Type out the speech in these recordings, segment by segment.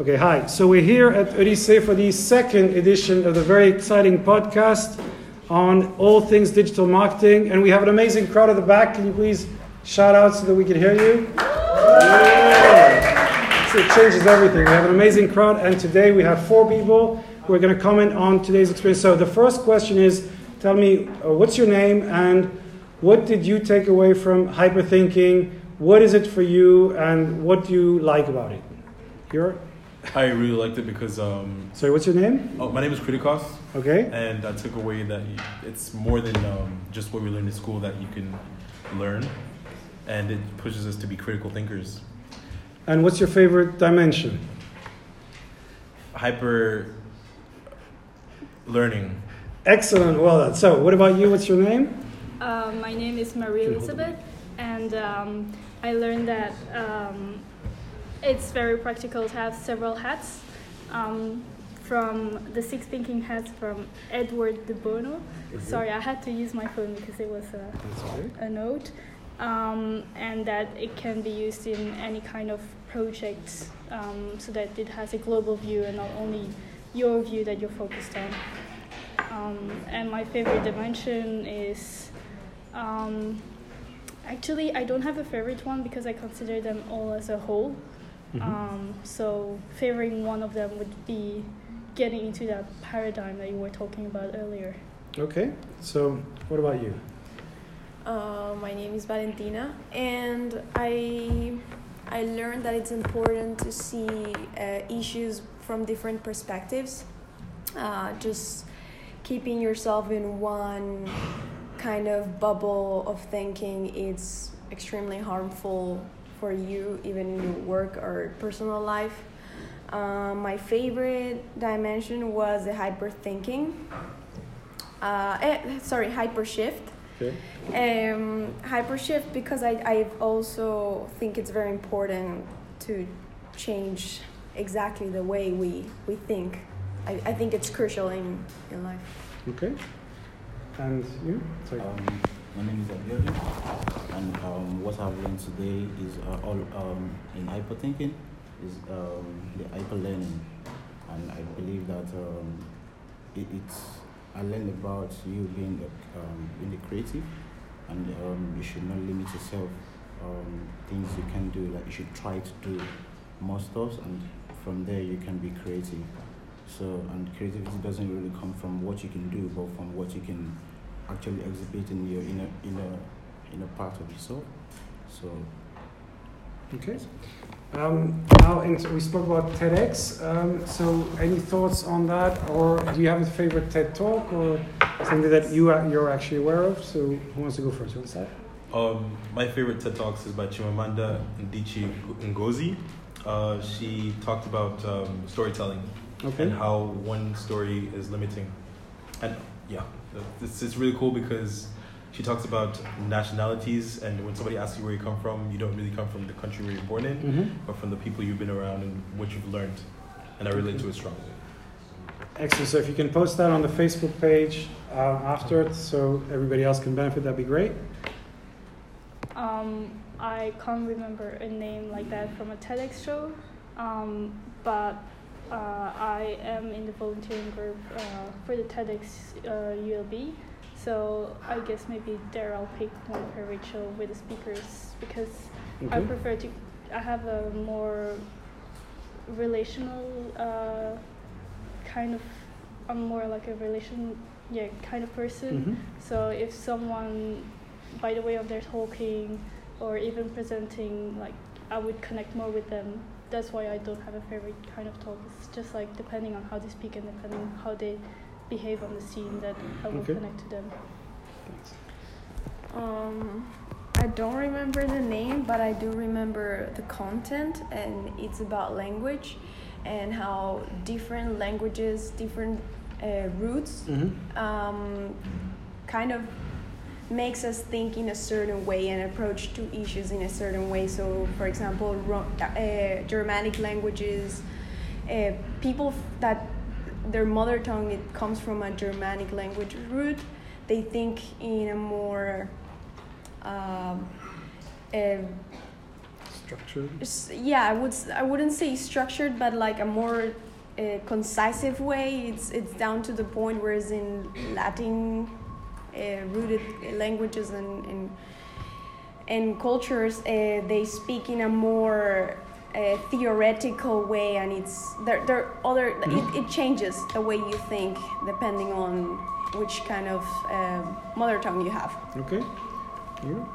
Okay, hi. So we're here at Odyssey for the second edition of the very exciting podcast on all things digital marketing. And we have an amazing crowd at the back. Can you please shout out so that we can hear you? Yeah. It changes everything. We have an amazing crowd, and today we have four people who are going to comment on today's experience. So the first question is tell me, uh, what's your name and what did you take away from hyperthinking? What is it for you, and what do you like about it? Your I really liked it because. Um, Sorry, what's your name? oh, my name is Kritikos, Okay. and I took away that you, it's more than um, just what we learn in school that you can learn, and it pushes us to be critical thinkers. And what's your favorite dimension? Hyper learning. Excellent. Well done. So, what about you? What's your name? Uh, my name is Marie Can you hold the Elizabeth, and um, I learned that um, it's very practical to have several hats. Um, from the six thinking hats from Edward de Bono. Sorry, I had to use my phone because it was a, a note. Um, and that it can be used in any kind of project um, so that it has a global view and not only your view that you're focused on. Um, and my favorite dimension is um, actually, I don't have a favorite one because I consider them all as a whole. Mhm. Um, so, favoring one of them would be getting into that paradigm that you were talking about earlier. Okay. So, what about you? Uh, my name is Valentina, and I I learned that it's important to see uh, issues from different perspectives. Uh, just keeping yourself in one kind of bubble of thinking it's extremely harmful for you, even in your work or personal life. Uh, my favorite dimension was the hyperthinking. Uh, eh, sorry, hypershift Okay. um, hypershift because I, I also think it's very important to change exactly the way we, we think. I, I think it's crucial in, in life. Okay. And you? Sorry. Um, my name is Abiodun, and um, what I've learned today is uh, all um, in hyperthinking is um, the hyperlearning, and I believe that um, it, it's I learned about you being a, um, creative, and um, you should not limit yourself. Um, things you can do, like you should try to do more stuff, and from there you can be creative. So, and creativity doesn't really come from what you can do, but from what you can actually exhibit in your inner inner inner part of yourself. So Okay. Um, now, and we spoke about TEDx. Um, so, any thoughts on that, or do you have a favorite TED talk, or something that you are, you're actually aware of? So, who wants to go first? Who wants that? Um, my favorite TED Talks is by Chimamanda Adichie Ngozi. Uh, she talked about um, storytelling Okay. and how one story is limiting. And yeah, this is really cool because she talks about nationalities and when somebody asks you where you come from, you don't really come from the country where you're born in, Mm-hmm. but from the people you've been around and what you've learned. And I relate to it strongly. Excellent. So, if you can post that on the Facebook page uh, after, it so everybody else can benefit, that'd be great. Um, I can't remember a name like that from a TEDx show, um, but uh, I am in the volunteering group uh, for the TEDx uh, ULB. So I guess maybe there I'll pick one favorite show with the speakers because I prefer to. I have a more relational uh, kind of. I'm more like a relation, yeah, kind of person. Mhm. So if someone, by the way of their talking or even presenting, like I would connect more with them. That's why I don't have a favorite kind of talk. It's just like depending on how they speak and depending on how they behave on the scene that I will Okay. connect to them. Thanks. Um, I don't remember the name, but I do remember the content, and it's about language and how different languages, different uh, roots, Mhm. um, kind of makes us think in a certain way and approach to issues in a certain way. So, for example, Ro- uh, Germanic languages, uh, people f- that their mother tongue it comes from a Germanic language root, they think in a more um, uh, structured. Yeah i would i wouldn't say structured but like a more uh, concisive way it's it's down to the point whereas in latin uh, rooted languages and and, and cultures uh, they speak in a more uh, theoretical way and it's there there are other it, it changes the way you think depending on which kind of um mother tongue you have Okay. You?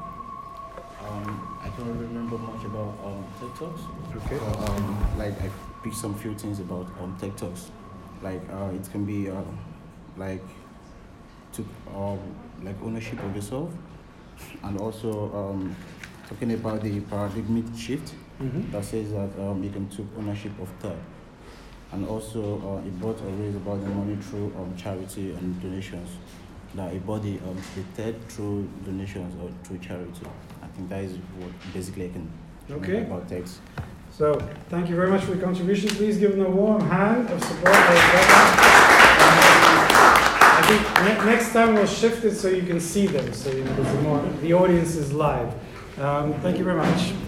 Um, I don't remember much about um, TikToks. Okay. But, um, like I picked some few things about um, TikToks. Like uh, it can be uh, like to um, like ownership of yourself, and also um, talking about the paradigm shift Mm-hmm. that says that um, you can take ownership of third. And also, uh, it brought a raise about the money through um, charity and donations. That a body um, the third through donations or through charity. I think that is what basically I can Okay. about TEDx. So, thank you very much for your contribution. Please give them a warm hand of support. Um, I think ne- next time we'll shift it so you can see them, so you know, more, the audience is live. Um, thank you very much.